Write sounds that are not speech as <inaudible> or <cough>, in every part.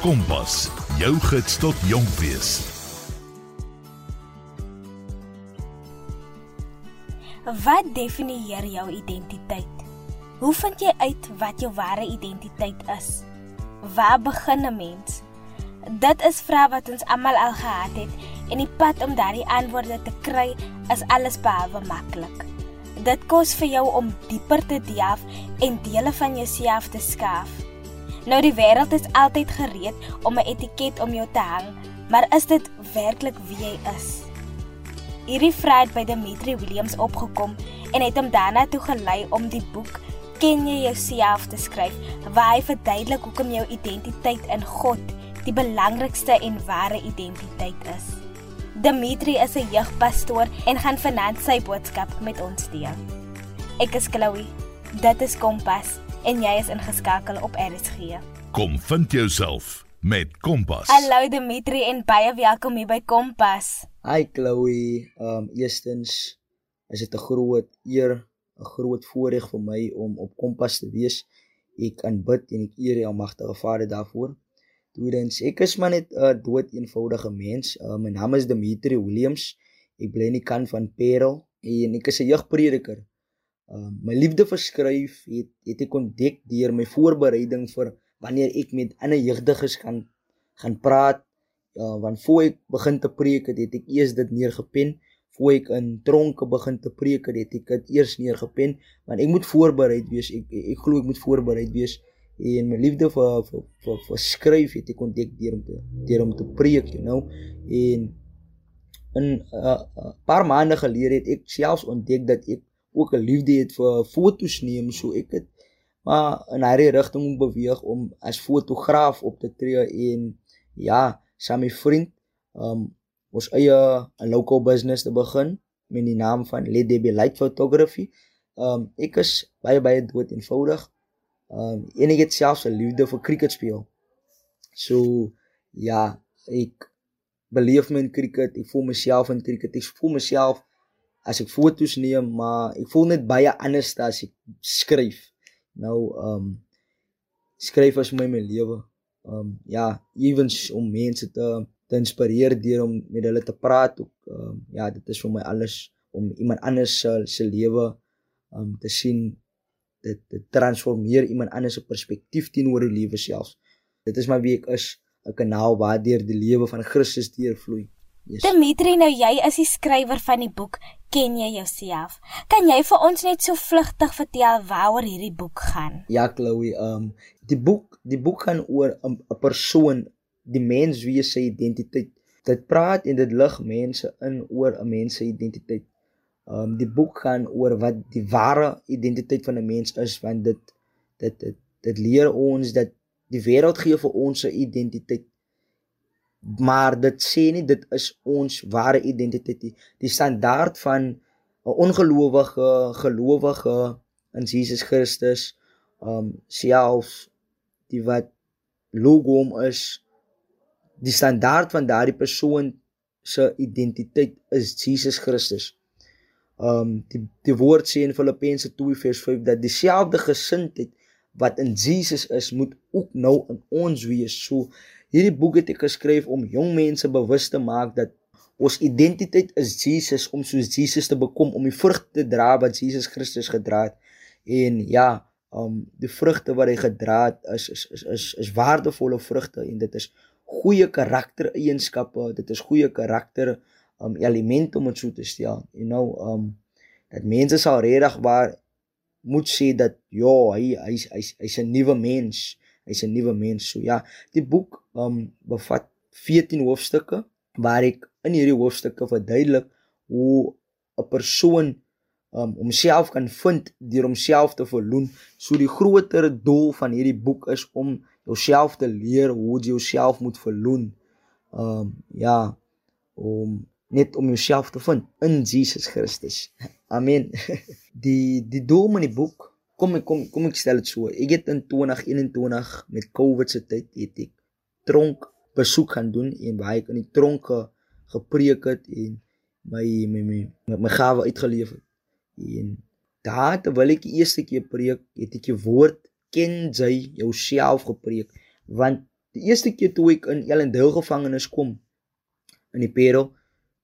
Kompas, jou gids tot jonk wees. Wat definieer jou identiteit? Hoe vind jy uit wat jou ware identiteit is? Waar begin 'n mens? Dit is vrae wat ons almal al gehad het en die pad om daardie antwoorde te kry is alles behalwe maklik. Dit kos vir jou om dieper te diaf en dele van jouself te skaaf. Nou die wêreld is altyd gereed om 'n etiket om jou te hang, maar is dit werklik wie jy is? Hierdie vraag het by Dimitri Williams opgekom en het hom daarna toe gelei om die boek Ken jy jouself te skryf, waar hy verduidelik hoekom jou identiteit in God die belangrikste en ware identiteit is. Dimitri is 'n jeugpastoor en gaan vanaand sy boodskap met ons deel. Ek is Chloe. Dit is Kompas en jy is ingeskakel op RSG. Kom vind jouself met Kompas. Hallo Dimitri en baie welkom hier by Kompas. Hi Chloe. Um eerstens is dit 'n groot eer, 'n groot voorreg vir my om op Kompas te wees. Ek aanbid en ek eer die Almagtige Vader daarvoor. Tweedens, ek is maar net 'n uh, dood eenvoudige mens. Uh, my naam is Dimitri Williams. Ek bly in die kant van Parel en ek is 'n jeugprediker. Uh, my liefde vir skryf het het ek ontdek deur my voorbereiding vir wanneer ek met ander jeugdiges gaan gaan praat. Uh, want voor ek begin te preek het, het ek eers dit neergepen. Voor ek in tronke begin te preek het, het ek dit eers neergepen. Want ek moet voorbereid wees. Ek ek, ek glo ek moet voorbereid wees en my liefde vir vir vir, vir skryf het ek ontdek deur om te deur om te preek, you know. En in 'n uh, uh, paar maande gelede het ek selfs ontdek dat ek ook 'n liefde het vir fotos neem, so ek het maar in hierdie rigting beweeg om as fotograaf op te tree en ja, saam met vriend um ons eie 'n local business te begin met die naam van Let There Be Light Photography. Um ek is baie baie dood eenvoudig. Um en ek het selfs 'n liefde vir cricket speel. So ja, ek beleef my in cricket. Ek voel myself in cricket. Ek voel myself as ek foto's neem, maar ek voel net baie anders as ek skryf. Nou um skryf as my my lewe. Um ja, ewens om mense te te inspireer deur om met hulle te praat ook. Um ja, dit is vir my alles om iemand anders se se lewe um te sien dit dit transformeer iemand anders se perspektief teenoor die lewe self. Dit is maar wie ek is, 'n kanaal waardeur die lewe van Christus deurvloei. Yes. Dimitri, nou jy is die skrywer van die boek Ken jy jouself? Kan jy vir ons net so vlugtig vertel waaroor hierdie boek gaan? Ja, Chloe, um die boek, die boek gaan oor 'n persoon, die mens wie sy identiteit. Dit praat en dit lig mense in oor 'n mens se identiteit. Um die boek gaan oor wat die ware identiteit van 'n mens is want dit dit dit, dit leer ons dat die wêreld gee vir ons 'n identiteit. Maar dit sê nie dit is ons ware identiteit nie. Die standaard van 'n ongelowige gelowige in Jesus Christus um self die wat logom is die standaard van daardie persoon se identiteit is Jesus Christus um die die woord sê in Filippense 2 vers 5 dat dieselfde gesindheid wat in Jesus is moet ook nou in ons wees. So hierdie boek het ek geskryf om jong mense bewus te maak dat ons identiteit is Jesus om soos Jesus te bekom om die vrug te dra wat Jesus Christus gedra het. En ja, um die vrugte wat hy gedra het is is is is, is waardevolle vrugte en dit is goeie karaktereienskappe, dit is goeie karakter um elemente om dit so te stel. You know, um dat mense sal regtig waar moet sê dat ja, hy hy's hy's hy's 'n nuwe mens. Hy's 'n nuwe mens. So ja, die boek um bevat 14 hoofstukke waar ek in hierdie hoofstukke verduidelik hoe 'n persoon um homself kan vind deur homself te verloon. So die groter doel van hierdie boek is om jouself te leer hoe jy jouself moet verloon. Um ja, om net om jouself te vind in Jesus Christus. Amen. <laughs> Die die doel van die boek, kom ek kom kom ek stel dit so. Ek het in 2021 met COVID se tyd het ek tronk besoek gaan doen en baie in die tronke gepreek het en my my my my, my gawe uitgeleef het. En daar terwyl ek die eerste keer preek, het ek die woord ken jy jouself gepreek want die eerste keer toe ek in Ellendale gevangenis kom in die Parel,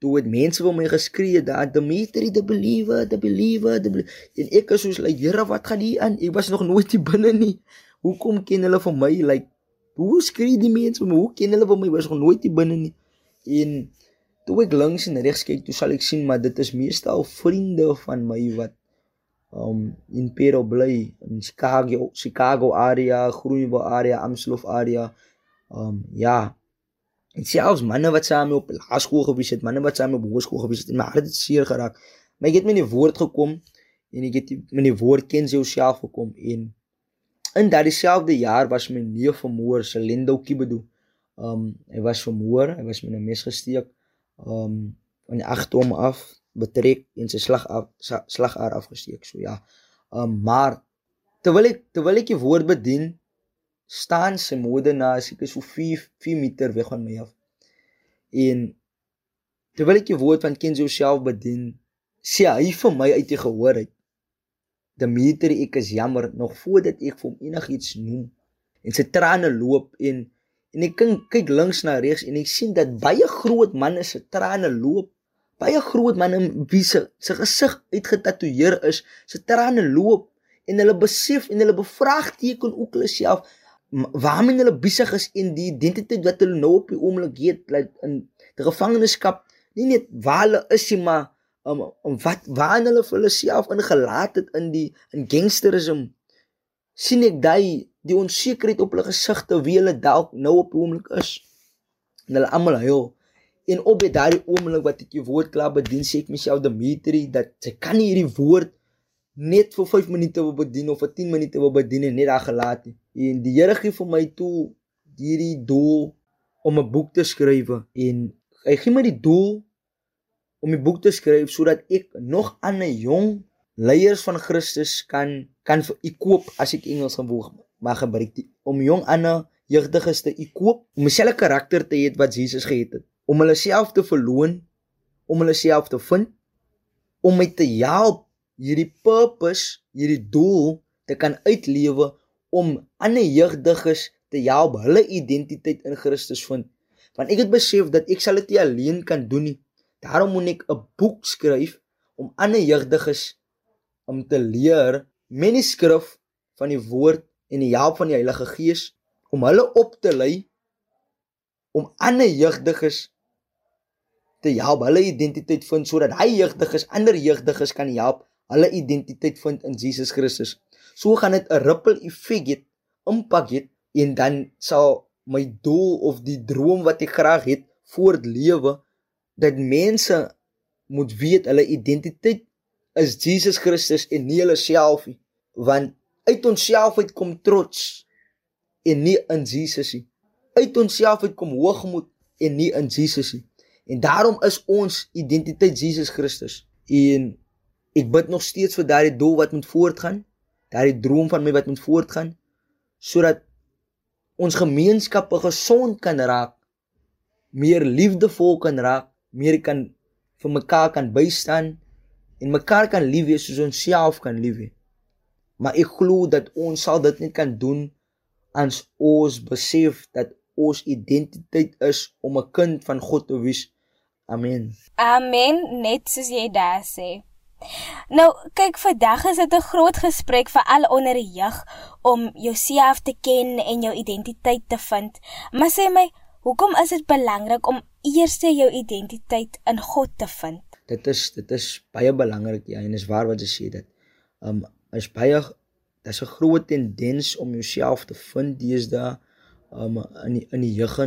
toe het mense vir my geskree dat Dimitri the believer, the believer, the believer. en ek is soos like, Here, wat gaan hier aan? Ek was nog nooit hier binne nie. Hoekom ken hulle vir my like hoe skree die mense vir my? Hoe ken hulle vir my? Ek was nog nooit hier binne nie. En toe ek links en regs kyk, toe sal ek sien maar dit is meestal vriende van my wat um in Pero bly in Chicago, Chicago area, Groenewil area, Amstelhof area. Um ja. En selfs manne wat saam op laerskool gewees het, manne wat saam op hoërskool gewees het, maar dit het seer geraak. Maar ek het met die woord gekom en ek het met die woord ken jouself gekom en in daardie selfde jaar was my neef vermoor, Selendo Kibedo. Um hy was vermoor, hy was met 'n mes gesteek. Um van die agterom af betrek en sy slag af slagaar afgesteek. So ja. Um maar terwyl ek terwyl ek die woord bedien, staan sy moeder na seker so 4 4 meter weg van my af. En terwyl ek die woord van Kenzo self bedien, sê hy vir my uit die gehoor uit. Dimitri, ek is jammer nog voordat ek vir hom enigiets noem. En sy trane loop en en ek kyk kyk links na regs en ek sien dat baie groot manne se trane loop. Baie groot manne wie se se gesig uitgetatoeëer is, se trane loop en hulle besef en hulle bevraagteken ook hulle self waarmee hulle besig is en die identiteit wat hulle nou op die oomblik het like in die gevangenskap nie net waar hulle is nie maar um, um wat waar hulle vir hulle self ingelaat het in die in gangsterisme sien ek daai die onsekerheid op hulle gesigte wie hulle dalk nou op die oomblik is. En hulle almal huil. En op daai oomblik wat ek die woord klaar bedien sê ek myself Dimitri dat sy kan nie hierdie woord net vir 5 minute wil bedien of vir 10 minute wil bedien en net daar gelaat het En die Here gee vir my toe hierdie doel om 'n boek te skryf en hy gee my die doel om 'n boek te skryf sodat ek nog ander jong leiers van Christus kan kan ekoop as ek Engels gaan woog mag gebruik. Die, om jong ander jeugdiges te ekoop om dieselfde karakter te hê wat Jesus gehad het. Om hulle self te verloon om hulle self te vind om my te help hierdie purpose hierdie doel te kan uitlewe om ander jeugdiges te help hulle identiteit in Christus vind. Want ek het besef dat ek sal dit nie alleen kan doen nie. Daarom moet ek 'n boek skryf om ander jeugdiges om te leer manuskrif van die woord en die help van die Heilige Gees om hulle op te lei om ander jeugdiges te help hulle identiteit vind sodat hy jeugdiges ander jeugdiges kan help hulle identiteit vind in Jesus Christus. So gaan dit 'n ripple effek hê, impak hê en dan sal my doel of die droom wat ek graag het voortlewe dat mense moet weet hulle identiteit is Jesus Christus en nie hulle self nie. Want uit onsself uit kom trots en nie in Jesus nie. Uit onsself uit kom hoogmoed en nie in Jesus nie. En daarom is ons identiteit Jesus Christus. En ek bid nog steeds vir daardie doel wat moet voortgaan daardie droom van my wat moet voortgaan sodat ons gemeenskappe gesond kan raak meer liefdevol kan raak meer kan vir mekaar kan bystaan en mekaar kan lief hê soos ons self kan lief hê maar ek glo dat ons sal dit net kan doen as ons besef dat ons identiteit is om 'n kind van God te wees. Amen. Amen net soos jy daar sê Nou, kyk, vandag is dit 'n groot gesprek vir al onder die jeug om jouself te ken en jou identiteit te vind. Maar sê my, hoekom is dit belangrik om eers jou identiteit in God te vind? Dit is dit is baie belangrik ja, en is waar wat jy sê dit. Um is baie daar's 'n groot tendens om jouself te vind deesdae um in die, in die jeug.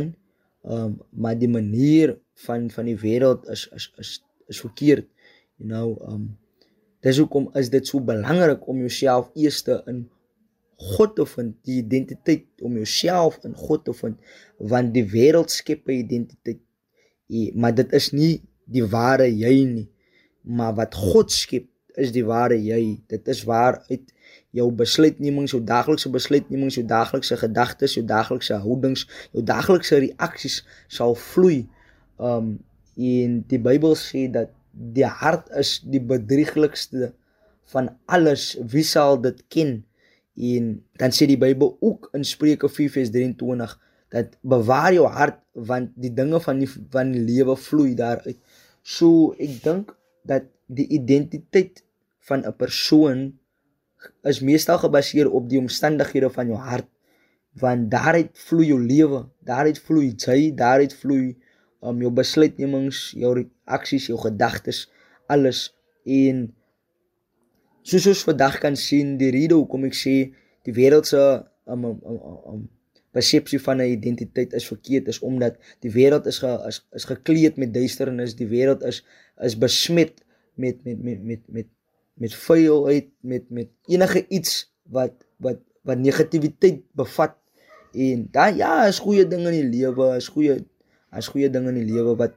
Um maar die manier van van die wêreld is is is is verkeerd. You know, um dis hoekom is dit so belangrik om jouself eers in God te vind, die identiteit om jouself in God te vind, want die wêreld skep 'n identiteit. Maar dit is nie die ware jy nie, maar wat God skep is die ware jy. Dit is waar uit jou besluitnemings, jou daaglikse besluitnemings, jou daaglikse gedagtes, jou daaglikse houdings, jou daaglikse reaksies sal vloei. Um en die Bybel sê dat die hart is die bedrieglikste van alles wie sal dit ken en dan sê die Bybel ook in Spreuke 4:23 dat bewaar jou hart want die dinge van die van die lewe vloei daaruit. So ek dink dat die identiteit van 'n persoon is meestal gebaseer op die omstandighede van jou hart want daaruit vloei jou lewe, daaruit vloei jy, daaruit vloei um jou besluitnemings, jou reaksies, jou gedagtes, alles en soos ons vandag kan sien, die rede hoekom ek sê die wêreld se um um, um, um persepsie van 'n identiteit is verkeerd is omdat die wêreld is, ge, is is gekleed met duisternis, die wêreld is is besmet met met met met met met vuilheid, met met enige iets wat wat wat negativiteit bevat. En dan ja, is goeie dinge in die lewe, is goeie as goeie dinge in die lewe wat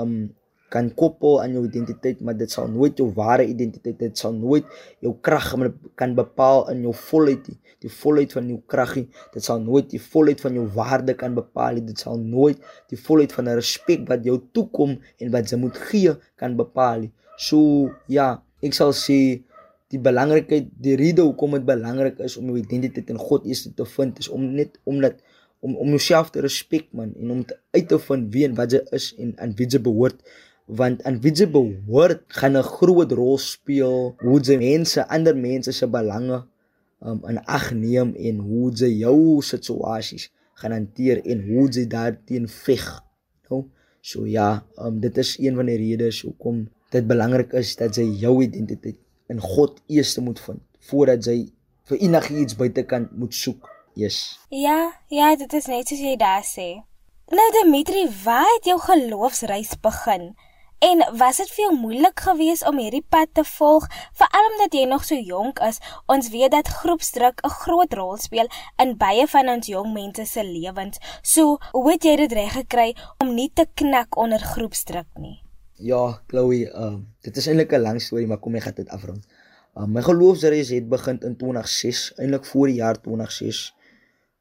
um kan koppel aan jou identiteit, maar dit sal nooit jou ware identiteit, dit sal nooit jou krag kan bepaal in jou volheid nie. Die volheid van jou krag nie, dit sal nooit die volheid van jou waarde kan bepaal nie. Dit sal nooit die volheid van 'n respek wat jou toekom en wat jy moet gee kan bepaal nie. So ja, ek sal sê die belangrikheid, die rede hoekom dit belangrik is om jou identiteit in God eers te vind is om net omdat om om jouself te respek man en om te uit te vind wie en wat jy is en aan wie jy behoort. Want invisible word gaan 'n groot rol speel hoe jy mense ander mense se belange um, in ag neem en hoe jy jou situasies gaan hanteer en hoe jy daarteen veg nou so ja um, dit is een van die redes hoekom dit belangrik is dat jy jou identiteit in God eers moet vind voordat jy vir enigiets buitekant moet soek yes ja ja dit is net soos jy daar sê nou Dimitri waar het jou geloofsreis begin En was dit vir jou moeilik geweest om hierdie pad te volg, veral omdat jy nog so jonk is? Ons weet dat groepsdruk 'n groot rol speel in baie van ons jong mense se lewens. So, hoe het jy dit reg gekry om nie te knak onder groepsdruk nie? Ja, Chloe, uh, dit is eintlik 'n lang storie, maar kom ek gaan dit afrond. Uh, my geloofsreis het begin in 2006, eintlik voor die jaar 2006.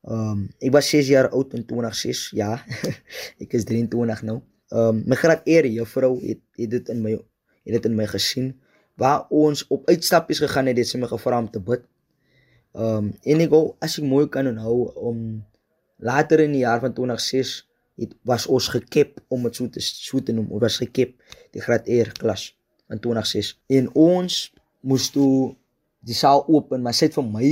Ehm um, ek was 6 jaar oud in 2006, ja. <laughs> ek is 23 nou. Ehm um, my graad eer juffrou het het dit in my het dit in my gesien waar ons op uitstappies gegaan het, het sy my gevra om te bid. Ehm um, en ek wou as ek mooi kan onthou om later in die jaar van 2006 het was ons gekep om dit so te so te noem. Ons was gekep die graad eer klas in 2006 en ons moes toe die saal open, maar sê vir my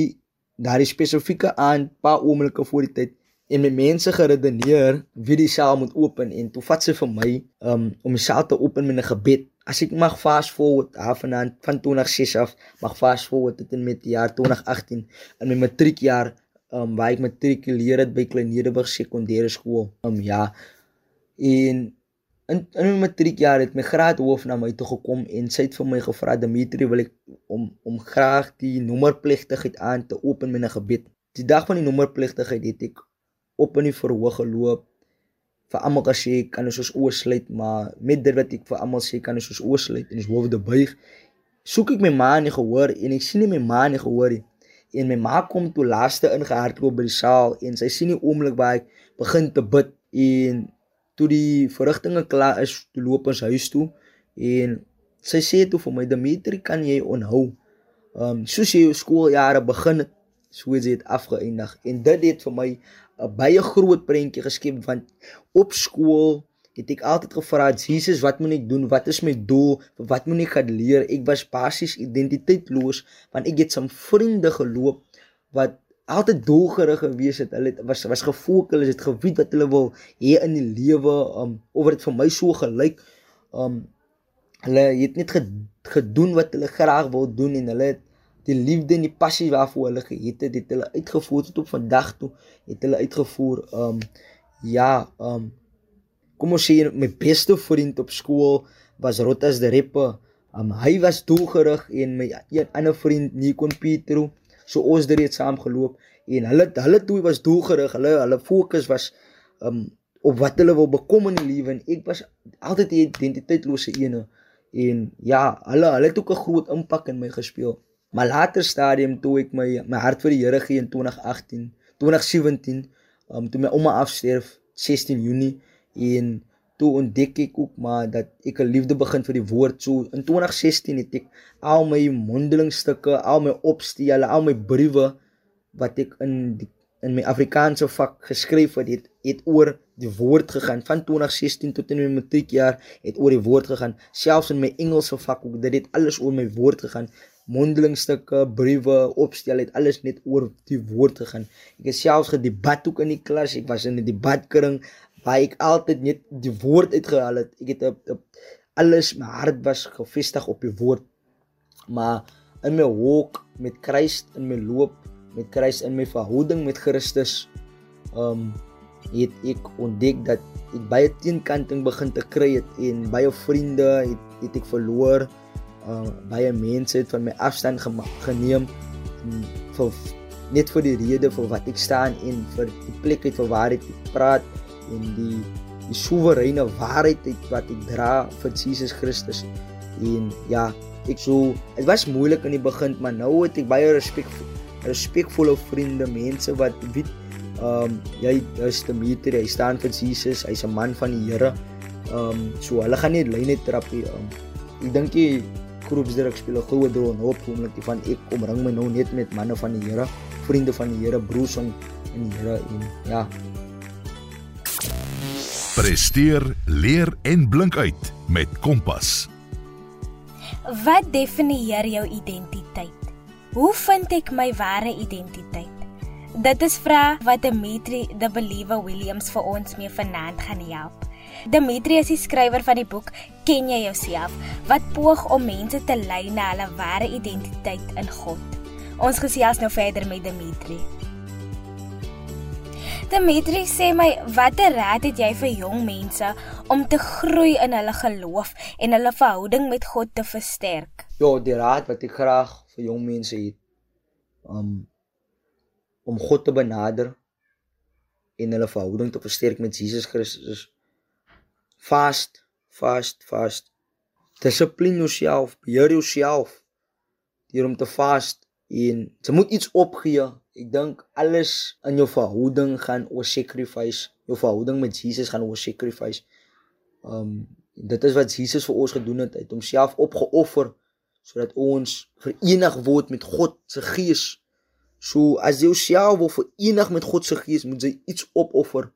daardie spesifieke aan paar oomblikke voor die tyd en met mense geredeneer wie die saal moet open en toe vat sy vir my um, om die saal te open met 'n gebed. As ek mag fast forward afenaan van 2006 af, mag fast forward tot en met die jaar 2018 in my matriekjaar um, waar ek matrikuleer het by Kleinedeburg Sekondêre Skool. Um ja. En in in my matriekjaar het my graadhoof na my toe gekom en sy het vir my gevra Dimitri wil ek om om graag die nommerpligtigheid aan te open met 'n gebed. Die dag van die nommerpligtigheid het ek op in die verhoog geloop. Vir almal kan sê kan ons ons oë sluit, maar met dit wat ek vir almal sê kan ons ons oë sluit en ons hoofde buig. Soek ek my ma nie gehoor en ek sien nie my ma nie gehoor nie. En my ma kom toe laaste ingehardloop by die saal en sy sien die oomblik waar ek begin te bid en toe die verrigtinge klaar is, toe loop ons huis toe en sy sê toe vir my Dimitri, kan jy onhou? Ehm um, soos jy jou skooljare begin het, so het dit afgeëindig. En dit het vir my 'n baie groot prentjie geskep want op skool het ek altyd gevra Jesus wat moet ek doen? Wat is my doel? Wat moet ek gaan leer? Ek was basies identiteitloos want ek het saam vriende geloop wat altyd doelgerig gewees het hulle was was gefokus het geweet wat hulle wil hê in die lewe um oor dit vir my so gelyk um hulle het net gedoen wat hulle graag wil doen en hulle het die liefde en die passie waarvoor hulle gehet het, het hulle uitgevoer tot op vandag toe, het hulle uitgevoer. Um ja, um kom ons sê my beste vriend op skool was Rotas de Reppe. Um hy was doelgerig en my een ander vriend Nikon Pietro, so ons het saam geloop en hulle hulle toe was doelgerig. Hulle hulle fokus was um op wat hulle wil bekom in die lewe en ek was altyd die identiteitlose ene. En ja, hulle hulle het ook 'n groot impak in my gespeel. Maar later stadium toe ek my my hart vir die Here gee in 2018, 2017, um toe my ouma afsterf 16 Junie en toe ontdek ek ook maar dat ek 'n liefde begin vir die woord. So in 2016 het ek al my mondelingstukke, al my opstelle, al my briewe wat ek in die, in my Afrikaanse vak geskryf het, het het oor die woord gegaan. Van 2016 tot in my matriekjaar het oor die woord gegaan. Selfs in my Engelse vak ook dit het alles oor my woord gegaan. Mondelingstukke briewe opstel het alles net oor die woord gegaan. Ek het selfs gedebat ook in die klas. Ek was in 'n debatkring waar ek altyd net die woord uitgehaal het ek het op, op alles my hart was gefestig op die woord. Maar in my walk met Christus in my loop met Christus in my verhouding met Christus um het ek ontdek dat ek baie teenkanting begin te kry het en baie vriende het, het ek verloor. Uh baie mense het van my afstand geneem vir net vir die rede vir wat ek staan en vir die plek uit vir waar ek praat en die die soewereine waarheid wat ek dra vir Jesus Christus. En ja, ek so dit was moeilik in die begin, maar nou het ek baie respek respekvolle vriende, mense wat weet Ehm um, jy is Dimitri, hy staan vir Jesus, hy's 'n man van die Here. Ehm um, so hulle gaan nie lyne trap nie. Um, ek dink die groepsdirek speel 'n groot rol in hoopkomlik van ek omring my nou net met manne van die Here, vriende van die Here, broers in die Here en ja. Presteer, leer en blink uit met Kompas. Wat definieer jou identiteit? Hoe vind ek my ware identiteit? Dit is vrae wat Dimitri the Believer Williams vir ons mee vanaand gaan help. Dimitri is die skrywer van die boek Ken jy jouself wat poog om mense te lei na hulle ware identiteit in God. Ons gesels nou verder met Dimitri. Dimitri sê my, watter raad het jy vir jong mense om te groei in hulle geloof en hulle verhouding met God te versterk? Ja, die raad wat ek graag vir jong mense het, um om God te benader en hulle verhouding te versterk met Jesus Christus. Fast, fast, fast. Dissipline jouself, beheer jouself deur om te fast en jy moet iets opgee. Ek dink alles in jou verhouding gaan oor sacrifice. Jou verhouding met Jesus gaan oor sacrifice. Um dit is wat Jesus vir ons gedoen het. Hy het homself opgeoffer sodat ons verenig word met God se gees So as jy jouself wil verenig met God se gees, moet jy iets opoffer.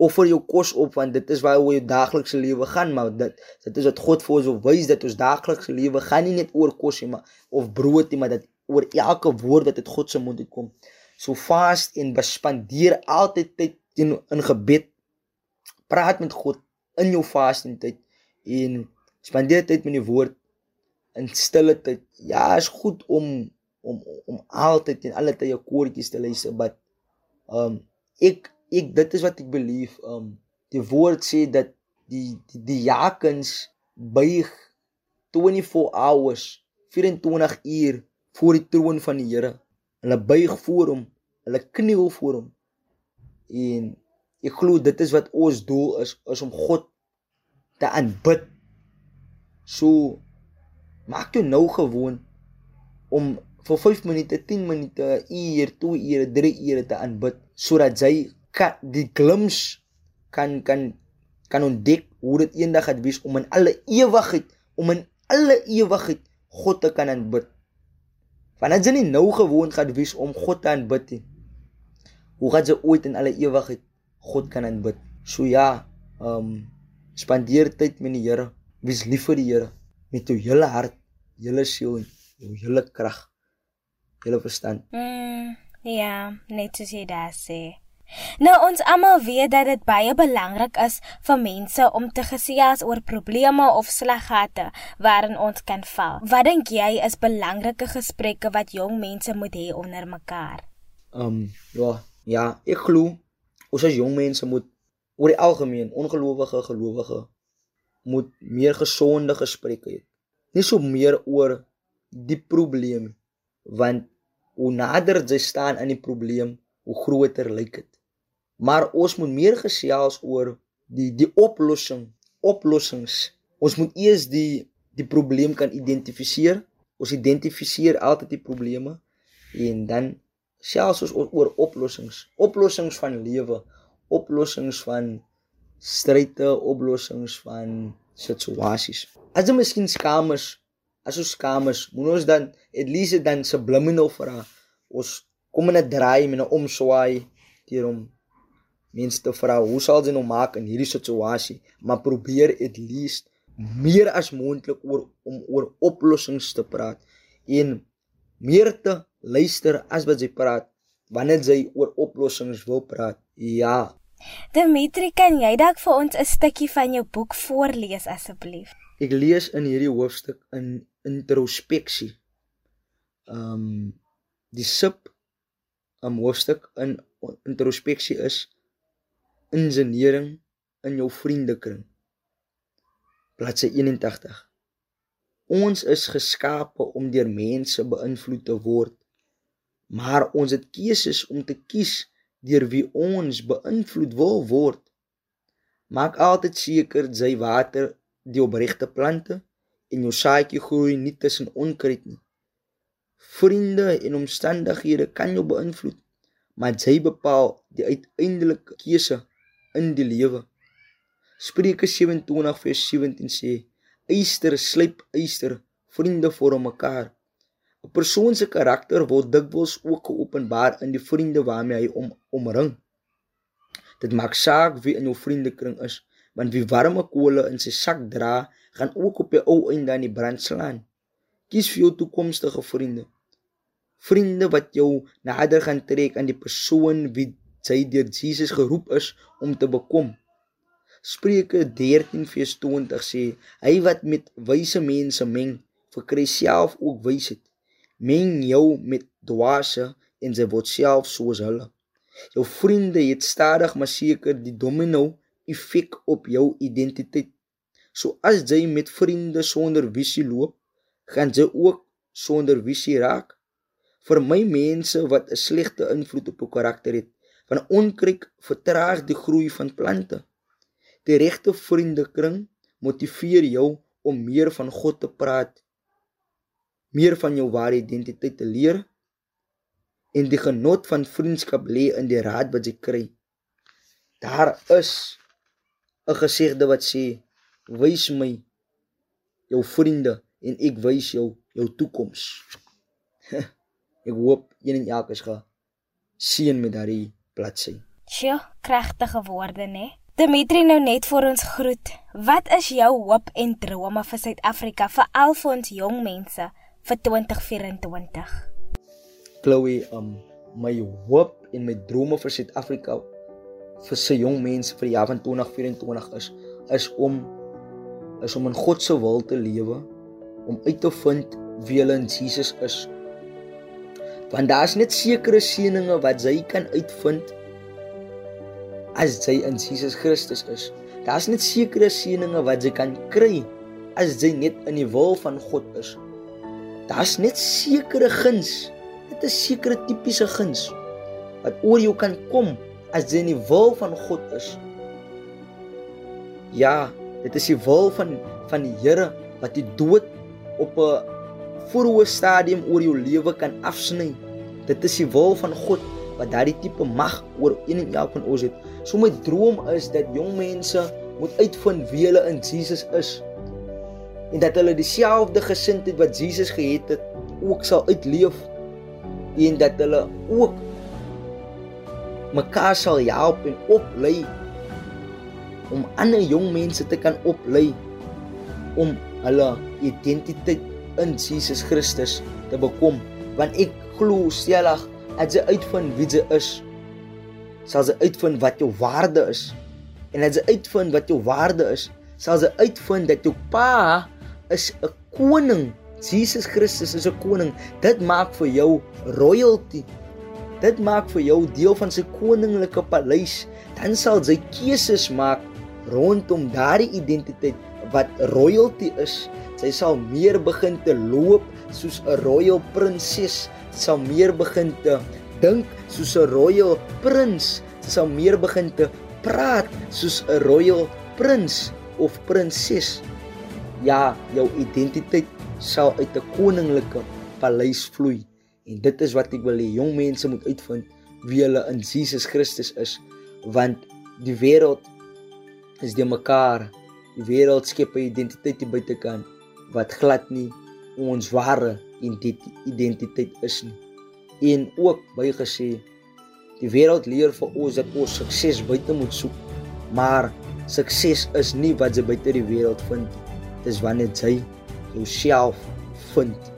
Offer jou kos op want dit is waar jou daaglikse lewe gaan, maar dit dit is wat God vir ons wil wys dat ons daaglikse lewe gaan nie net oor kos nie, maar of brood nie, maar dat oor elke woord wat uit God se mond uitkom. So vas en bespandeer altyd tyd in, in gebed. Praat met God in jou vas en tyd en spandeer tyd met die woord in stille tyd. Ja, is goed om om om altyd en alle tye koortjies te luister but um ek ek dit is wat ek belief um die woord sê dat die die, die jakens buig 24 hours 24 uur voor die troon van die Here. Hulle buig voor hom hulle kniel voor hom. En ek glo dit is wat ons doel is is om God te aanbid. So maak jou nou gewoon om vir 5 minute, 10 minute, 1 uur, 2 ure, 3 ure te aanbid sodat jy kan die glims kan kan kan ontdek hoe dit eendag gaan wees om in alle ewigheid om in alle ewigheid God te kan aanbid. Want as jy nie nou gewoon gaan wees om God te aanbid nie, hoe gaan jy ooit in alle ewigheid God kan aanbid? So ja, ehm um, spandeer tyd met die Here. Wees lief vir die Here met jou hele hart, hele siel en jou hele krag julle verstand. Mm, ja, net soos jy daar sê. Nou ons almal weet dat dit baie belangrik is vir mense om te gesels oor probleme of sleggate waarin ons kan val. Wat dink jy is belangrike gesprekke wat jong mense moet hê onder mekaar? Ehm um, ja, ja, ek glo ons as jong mense moet oor die algemeen ongelowige gelowige moet meer gesonde gesprekke hê. Nie so meer oor die probleem want hoe nader jy staan aan die probleem, hoe groter lyk dit. Maar ons moet meer gesels oor die die oplossing, oplossings. Ons moet eers die die probleem kan identifiseer. Ons identifiseer altyd die probleme en dan selfs ons oor oplossings, oplossings van lewe, oplossings van stryde, oplossings van situasies. As jy miskien skaam is as ons kamers moet ons dan at least dan subliminal vra ons kom in 'n draai met 'n omswaai deur hom mense te vra hoe sal jy nou maak in hierdie situasie, maar probeer at least meer as moontlik oor om oor oplossings te praat en meer te luister as wat jy praat wanneer jy oor oplossings wil praat. Ja. Dimitri, kan jy dalk vir ons 'n stukkie van jou boek voorlees asseblief? Ek lees in hierdie hoofstuk in introspeksie. Ehm um, die sub 'n um, hoofstuk in introspeksie is ingeniering in jou vriendekring. Bladsy 81. Ons is geskape om deur mense beïnvloed te word, maar ons het keuses om te kies deur wie ons beïnvloed wil word. Maak altyd seker jy water die opregte plante en jou saadjie groei nie tussen onkruid nie. Vriende en omstandighede kan jou beïnvloed, maar jy bepaal die uiteindelike keuse in die lewe. Spreuke 27 vers 17 sê: Eyster slyp eyster, vriende vorm mekaar. 'n Persoon se karakter word dikwels ook geopenbaar in die vriende waarmee hy om omring. Dit maak saak wie in jou vriendekring is, want wie warme kole in sy sak dra, gaan ook op die ou einde aan die brand slaan. Kies vir jou toekomstige vriende. Vriende wat jou nader gaan trek aan die persoon wie jy deur Jesus geroep is om te bekom. Spreuke 13:20 sê: Hy wat met wyse mense meng, verkry self ook wysheid. Meng jou met dwaase en jy word self soos hulle. Jou vriende het stadig maar seker die domino effek op jou identiteit. So as jy met vriende sonder visie loop, gaan jy ook sonder visie raak. Vir my mense wat 'n slegte invloed op jou karakter het, van onkruid vertraag die groei van plante. Die regte vriendekring motiveer jou om meer van God te praat, meer van jou ware identiteit te leer en die genot van vriendskap lê in die raad wat jy kry. Daar is 'n gesegde wat sê: "Wys my jou vriende en ek wys jou jou toekoms." <laughs> ek hoop een en elk is geseën met daardie bladsy. Sjoe, kragtige woorde, né? Dimitri nou net vir ons groet. Wat is jou hoop en drome vir Suid-Afrika, veral vir ons jong mense vir 2024? Chloe, um my hoop en my drome vir Suid-Afrika vir se jong mense vir die jaar van 2024 is is om is om in God se wil te lewe, om uit te vind wie hulle in Jesus is. Want daar's net sekere seëninge wat jy kan uitvind as jy in Jesus Christus is. Daar's net sekere seëninge wat jy kan kry as jy net in die wil van God is. Daar's net sekere guns. Dit is sekere tipiese guns wat oor jou kan kom as jy in die wil van God is. Ja, dit is die wil van van die Here wat die dood op 'n vroeë stadium oor jou lewe kan afsny. Dit is die wil van God wat daardie tipe mag oor een en elk van ons het. So my droom is dat jong mense moet uitvind wie hulle in Jesus is en dat hulle dieselfde gesindheid wat Jesus gehad het ook sal uitleef en dat hulle ook mekaar sal help en oplei om ander jong mense te kan oplei om hulle identiteit in Jesus Christus te bekom want ek glo stellig as jy uitvind wie jy is, sal jy uitvind wat jou waarde is. En as jy uitvind wat jou waarde is, sal jy uitvind dat jou pa is 'n koning. Jesus Christus is 'n koning. Dit maak vir jou royalty. Dit maak vir jou deel van sy koninklike paleis. Dan sal jy keuses maak rondom daardie identiteit wat royalty is. Sy sal meer begin te loop soos 'n royal prinses sal meer begin te dink soos 'n royal prins. Sy sal meer begin te praat soos 'n royal prins of prinses. Ja, jou identiteit sal uit 'n koninklike paleis vloei. En dit is wat ek wil hê jong mense moet uitvind wie hulle in Jesus Christus is, want die wêreld is de mekaar. Die wêreld skep 'n identiteit te buitekant wat glad nie ons ware identiteit is nie. En ook bygesê Die wêreld leer vir ons dat ons sukses buite moet soek. Maar sukses is nie wat jy buite die wêreld vind nie. Dis wanneer jy jouself vind.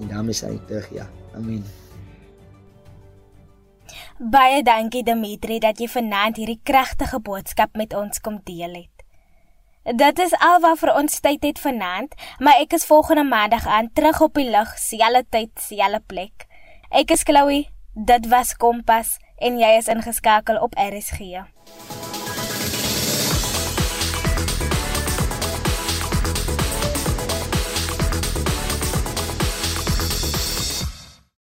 En daarmee sê ek terug ja. Amen. Baie dankie Dimitri dat jy vanaand hierdie kragtige boodskap met ons kom deel het. Dit is al wat vir ons tyd het vanaand, maar ek is volgende maandag aan terug op die lug, selfde tyd, selfde plek. Ek is Chloe, dit was Kompas en jy is ingeskakel op RSG.